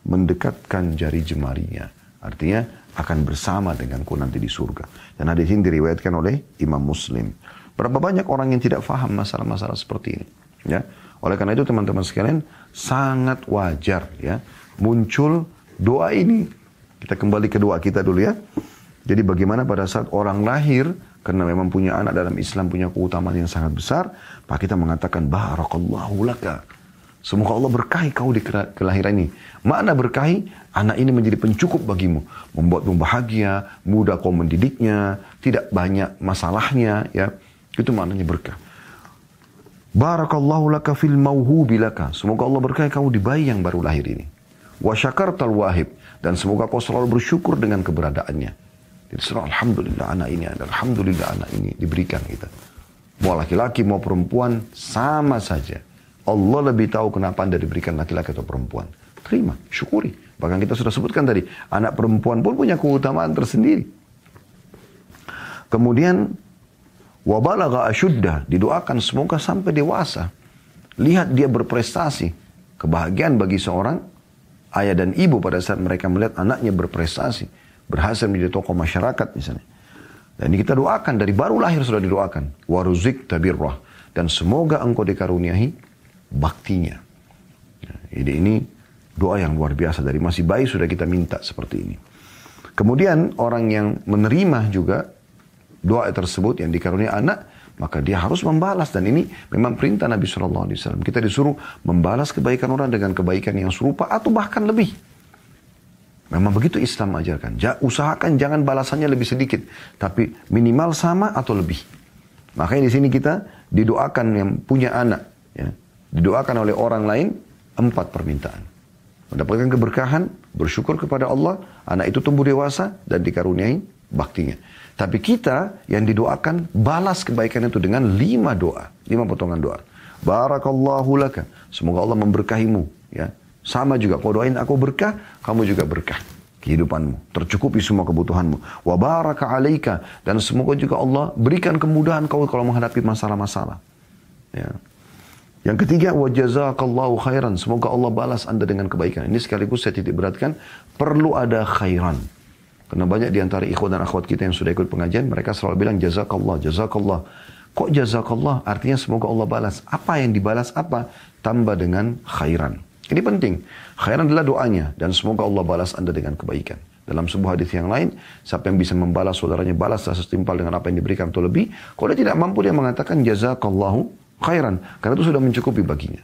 mendekatkan jari jemarinya. Artinya akan bersama denganku nanti di surga. Dan hadis ini diriwayatkan oleh Imam Muslim. Berapa banyak orang yang tidak faham masalah-masalah seperti ini. Ya. Oleh karena itu teman-teman sekalian sangat wajar ya muncul doa ini. Kita kembali ke doa kita dulu ya. Jadi bagaimana pada saat orang lahir karena memang punya anak dalam Islam punya keutamaan yang sangat besar, maka kita mengatakan barakallahu laka. Semoga Allah berkahi kau di kelahiran ini. Makna berkahi, anak ini menjadi pencukup bagimu. Membuatmu bahagia, mudah kau mendidiknya, tidak banyak masalahnya. ya Itu maknanya berkah. Barakallahu laka fil mauhubi laka. Semoga Allah berkahi kau di bayi yang baru lahir ini. Wa syakartal wahib. Dan semoga kau selalu bersyukur dengan keberadaannya. Jadi selalu Alhamdulillah anak ini ada. Alhamdulillah anak ini diberikan kita. Mau laki-laki mau perempuan sama saja. Allah lebih tahu kenapa Anda diberikan laki-laki atau perempuan. Terima, syukuri. Bahkan kita sudah sebutkan tadi, anak perempuan pun punya keutamaan tersendiri. Kemudian, wabalaga asyuddah, didoakan semoga sampai dewasa. Lihat dia berprestasi. Kebahagiaan bagi seorang ayah dan ibu pada saat mereka melihat anaknya berprestasi. Berhasil menjadi tokoh masyarakat misalnya. Dan ini kita doakan, dari baru lahir sudah didoakan. Waruzik tabirrah. Dan semoga engkau dikaruniai baktinya. Ya, jadi ini doa yang luar biasa dari masih bayi sudah kita minta seperti ini. Kemudian orang yang menerima juga doa tersebut yang dikaruniai anak, maka dia harus membalas dan ini memang perintah Nabi Shallallahu Alaihi Wasallam. Kita disuruh membalas kebaikan orang dengan kebaikan yang serupa atau bahkan lebih. Memang begitu Islam ajarkan. Ja, usahakan jangan balasannya lebih sedikit, tapi minimal sama atau lebih. Makanya di sini kita didoakan yang punya anak, ya, didoakan oleh orang lain empat permintaan. Mendapatkan keberkahan, bersyukur kepada Allah, anak itu tumbuh dewasa dan dikaruniai baktinya. Tapi kita yang didoakan balas kebaikan itu dengan lima doa, lima potongan doa. Barakallahu laka. Semoga Allah memberkahimu. Ya, sama juga. Kau doain aku berkah, kamu juga berkah kehidupanmu. Tercukupi semua kebutuhanmu. Wa baraka alaika. Dan semoga juga Allah berikan kemudahan kau kalau menghadapi masalah-masalah. Ya. Yang ketiga, wa jazakallahu khairan. Semoga Allah balas Anda dengan kebaikan. Ini sekaligus saya titik beratkan, perlu ada khairan. Karena banyak di antara ikhwan dan akhwat kita yang sudah ikut pengajian, mereka selalu bilang jazakallah, jazakallah. Kok jazakallah? Artinya semoga Allah balas. Apa yang dibalas apa? Tambah dengan khairan. Ini penting. Khairan adalah doanya. Dan semoga Allah balas Anda dengan kebaikan. Dalam sebuah hadis yang lain, siapa yang bisa membalas saudaranya, balas setimpal dengan apa yang diberikan atau lebih. Kalau dia tidak mampu, dia mengatakan jazakallahu khairan karena itu sudah mencukupi baginya.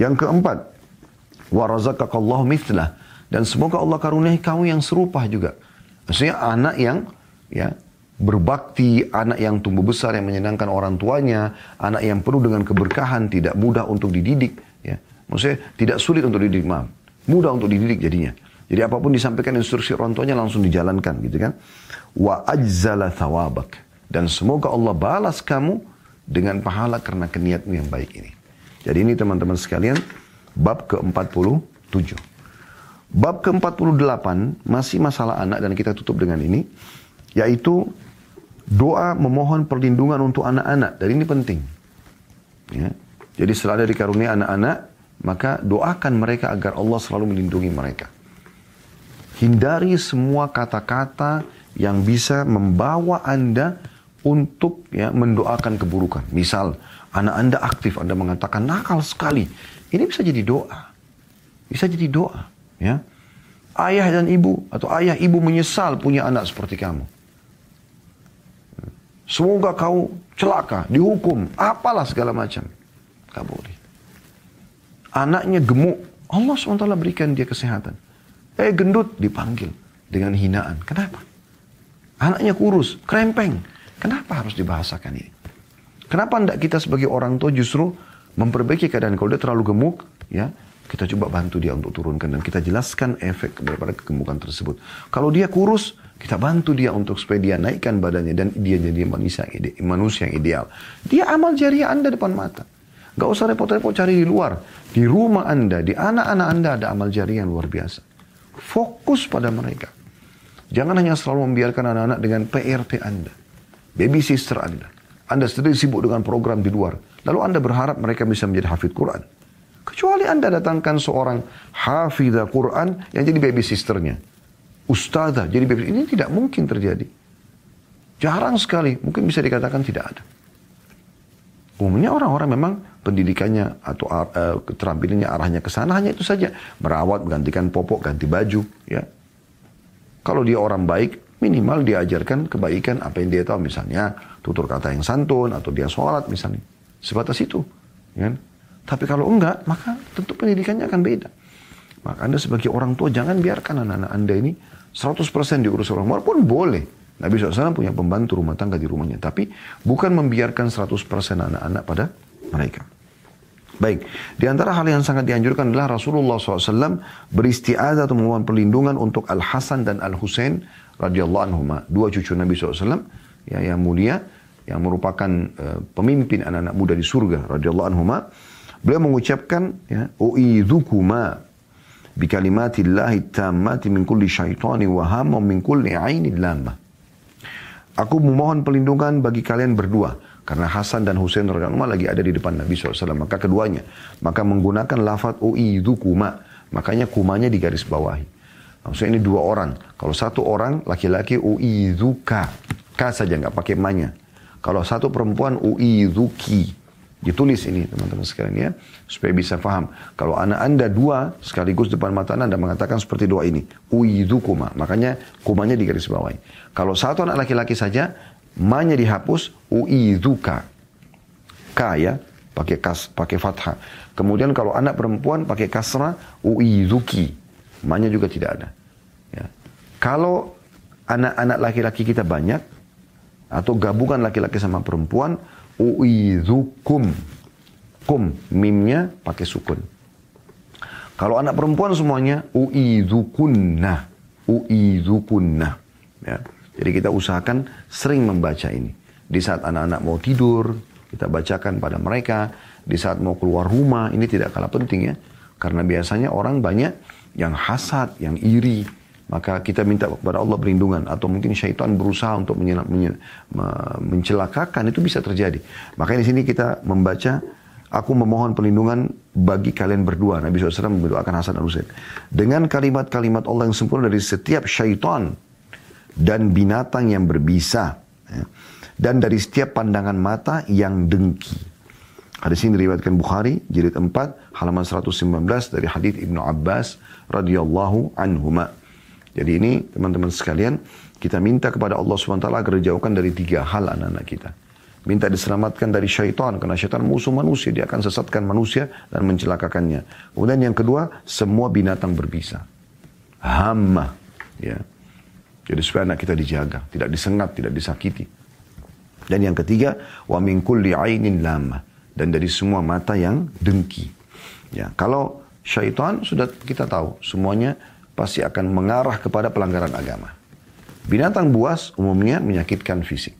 Yang keempat, wa razaqakallahu mithlah dan semoga Allah karuniai kamu yang serupa juga. Maksudnya anak yang ya berbakti, anak yang tumbuh besar yang menyenangkan orang tuanya, anak yang penuh dengan keberkahan, tidak mudah untuk dididik, ya. Maksudnya tidak sulit untuk dididik, maaf. Mudah untuk dididik jadinya. Jadi apa pun disampaikan instruksi orang tuanya langsung dijalankan gitu kan. Wa ajzala thawabak. Dan semoga Allah balas kamu dengan pahala karena keniatmu yang baik ini. Jadi ini teman-teman sekalian, bab ke-47. Bab ke-48 masih masalah anak dan kita tutup dengan ini, yaitu doa memohon perlindungan untuk anak-anak. Dan ini penting. Ya. Jadi setelah ada dikaruniai anak-anak, maka doakan mereka agar Allah selalu melindungi mereka. Hindari semua kata-kata yang bisa membawa Anda untuk ya mendoakan keburukan. Misal anak Anda aktif, Anda mengatakan nakal sekali. Ini bisa jadi doa. Bisa jadi doa, ya. Ayah dan ibu atau ayah ibu menyesal punya anak seperti kamu. Semoga kau celaka, dihukum, apalah segala macam. Gak boleh. Anaknya gemuk, Allah SWT berikan dia kesehatan. Eh gendut, dipanggil dengan hinaan. Kenapa? Anaknya kurus, krempeng. Kenapa harus dibahasakan ini? Kenapa tidak kita sebagai orang tua justru memperbaiki keadaan kalau dia terlalu gemuk, ya kita coba bantu dia untuk turunkan dan kita jelaskan efek daripada kegemukan tersebut. Kalau dia kurus, kita bantu dia untuk supaya dia naikkan badannya dan dia jadi manusia yang, ide, manusia yang ideal. Dia amal jariah Anda depan mata. Gak usah repot-repot cari di luar. Di rumah Anda, di anak-anak Anda ada amal jariah yang luar biasa. Fokus pada mereka. Jangan hanya selalu membiarkan anak-anak dengan PRT Anda. Baby sister Anda. Anda sendiri sibuk dengan program di luar. Lalu Anda berharap mereka bisa menjadi hafid Quran. Kecuali Anda datangkan seorang hafidha Quran yang jadi baby sisternya. Ustazah jadi baby Ini tidak mungkin terjadi. Jarang sekali. Mungkin bisa dikatakan tidak ada. Umumnya orang-orang memang pendidikannya atau uh, keterampilannya arahnya ke sana hanya itu saja. Merawat, menggantikan popok, ganti baju. ya. Kalau dia orang baik, minimal diajarkan kebaikan apa yang dia tahu. Misalnya tutur kata yang santun atau dia sholat misalnya. Sebatas itu. Ya. Tapi kalau enggak, maka tentu pendidikannya akan beda. Maka Anda sebagai orang tua jangan biarkan anak-anak Anda ini 100% diurus orang luar pun boleh. Nabi SAW punya pembantu rumah tangga di rumahnya. Tapi bukan membiarkan 100% anak-anak pada mereka. Baik, di antara hal yang sangat dianjurkan adalah Rasulullah SAW beristiadah atau memohon perlindungan untuk Al-Hasan dan Al-Husain radhiyallahu anhuma. Dua cucu Nabi SAW ya, yang mulia, yang merupakan uh, pemimpin anak-anak muda di surga radhiyallahu anhuma Beliau mengucapkan ya, u'idzukuma bikalimatillahi tammati min kulli syaitani wa hamma min kulli ainin. Aku memohon perlindungan bagi kalian berdua. Karena Hasan dan Husain radhiyallahu lagi ada di depan Nabi SAW. Maka keduanya. Maka menggunakan lafaz u'idzukuma. Makanya kumanya di garis bawahi. Maksudnya ini dua orang. Kalau satu orang laki-laki u'idzuka. Ka saja nggak pakai manya. Kalau satu perempuan u'idzuki. Ditulis ini teman-teman sekalian ya. Supaya bisa paham. Kalau anak anda dua sekaligus depan mata anda mengatakan seperti doa ini. Uidukuma. Makanya kumanya di garis bawah. Kalau satu anak laki-laki saja. Manya dihapus. Uiduka. Ka ya. Pakai kas, pakai fathah. Kemudian kalau anak perempuan pakai kasrah. Uiduki. Manya juga tidak ada. Ya. Kalau anak-anak laki-laki kita banyak. Atau gabungan laki-laki sama perempuan uidzukum. Kum, mimnya pakai sukun. Kalau anak perempuan semuanya uidzukunna. Uidzukunna. Ya. Jadi kita usahakan sering membaca ini. Di saat anak-anak mau tidur, kita bacakan pada mereka. Di saat mau keluar rumah, ini tidak kalah penting ya. Karena biasanya orang banyak yang hasad, yang iri, maka kita minta kepada Allah perlindungan atau mungkin syaitan berusaha untuk mencelakakan itu bisa terjadi. Maka di sini kita membaca aku memohon perlindungan bagi kalian berdua. Nabi SAW mendoakan Hasan dan Husain. Dengan kalimat-kalimat Allah yang sempurna dari setiap syaitan dan binatang yang berbisa. Ya. Dan dari setiap pandangan mata yang dengki. Hadis ini diriwayatkan Bukhari, jilid 4, halaman 119 dari hadis Ibnu Abbas radhiyallahu anhuma. Jadi ini teman-teman sekalian, kita minta kepada Allah SWT agar dijauhkan dari tiga hal anak-anak kita. Minta diselamatkan dari syaitan, karena syaitan musuh manusia, dia akan sesatkan manusia dan mencelakakannya. Kemudian yang kedua, semua binatang berbisa. Hama. Ya. Jadi supaya anak kita dijaga, tidak disengat, tidak disakiti. Dan yang ketiga, wa min kulli ainin lama. Dan dari semua mata yang dengki. Ya, kalau syaitan sudah kita tahu semuanya pasti akan mengarah kepada pelanggaran agama. Binatang buas umumnya menyakitkan fisik.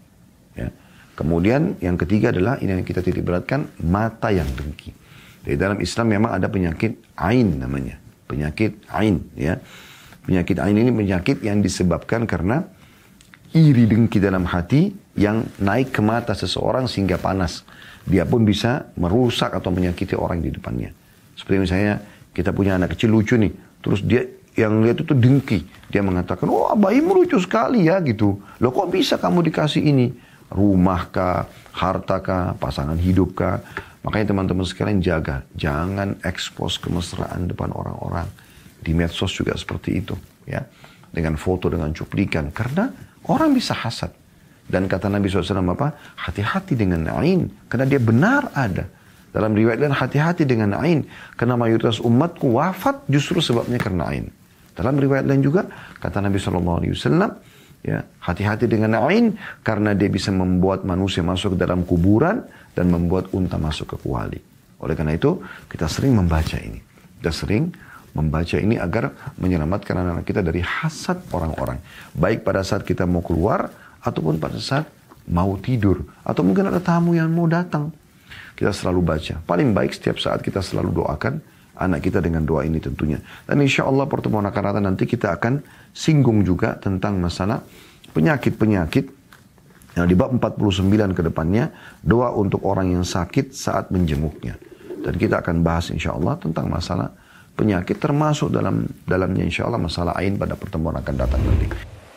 Ya. Kemudian yang ketiga adalah ini yang kita titik beratkan mata yang dengki. Di dalam Islam memang ada penyakit ain namanya. Penyakit ain ya. Penyakit ain ini penyakit yang disebabkan karena iri dengki dalam hati yang naik ke mata seseorang sehingga panas. Dia pun bisa merusak atau menyakiti orang di depannya. Seperti misalnya kita punya anak kecil lucu nih. Terus dia yang lihat itu dengki. Dia mengatakan, oh bayimu lucu sekali ya gitu. Loh kok bisa kamu dikasih ini? Rumah kah, harta kah, pasangan hidup kah? Makanya teman-teman sekalian jaga. Jangan ekspos kemesraan depan orang-orang. Di medsos juga seperti itu. ya Dengan foto, dengan cuplikan. Karena orang bisa hasad. Dan kata Nabi SAW apa? Hati-hati dengan ain. Karena dia benar ada. Dalam riwayat lain hati-hati dengan ain. Karena mayoritas umatku wafat justru sebabnya karena ain. Dalam riwayat lain juga kata Nabi SAW, ya hati-hati dengan ain karena dia bisa membuat manusia masuk ke dalam kuburan dan membuat unta masuk ke kuali. Oleh karena itu kita sering membaca ini. Kita sering membaca ini agar menyelamatkan anak-anak kita dari hasad orang-orang. Baik pada saat kita mau keluar ataupun pada saat mau tidur. Atau mungkin ada tamu yang mau datang. Kita selalu baca. Paling baik setiap saat kita selalu doakan anak kita dengan doa ini tentunya. Dan insya Allah pertemuan akan datang nanti kita akan singgung juga tentang masalah penyakit-penyakit yang di bab 49 ke depannya doa untuk orang yang sakit saat menjenguknya. Dan kita akan bahas insya Allah tentang masalah penyakit termasuk dalam dalamnya insya Allah masalah ain pada pertemuan akan datang nanti.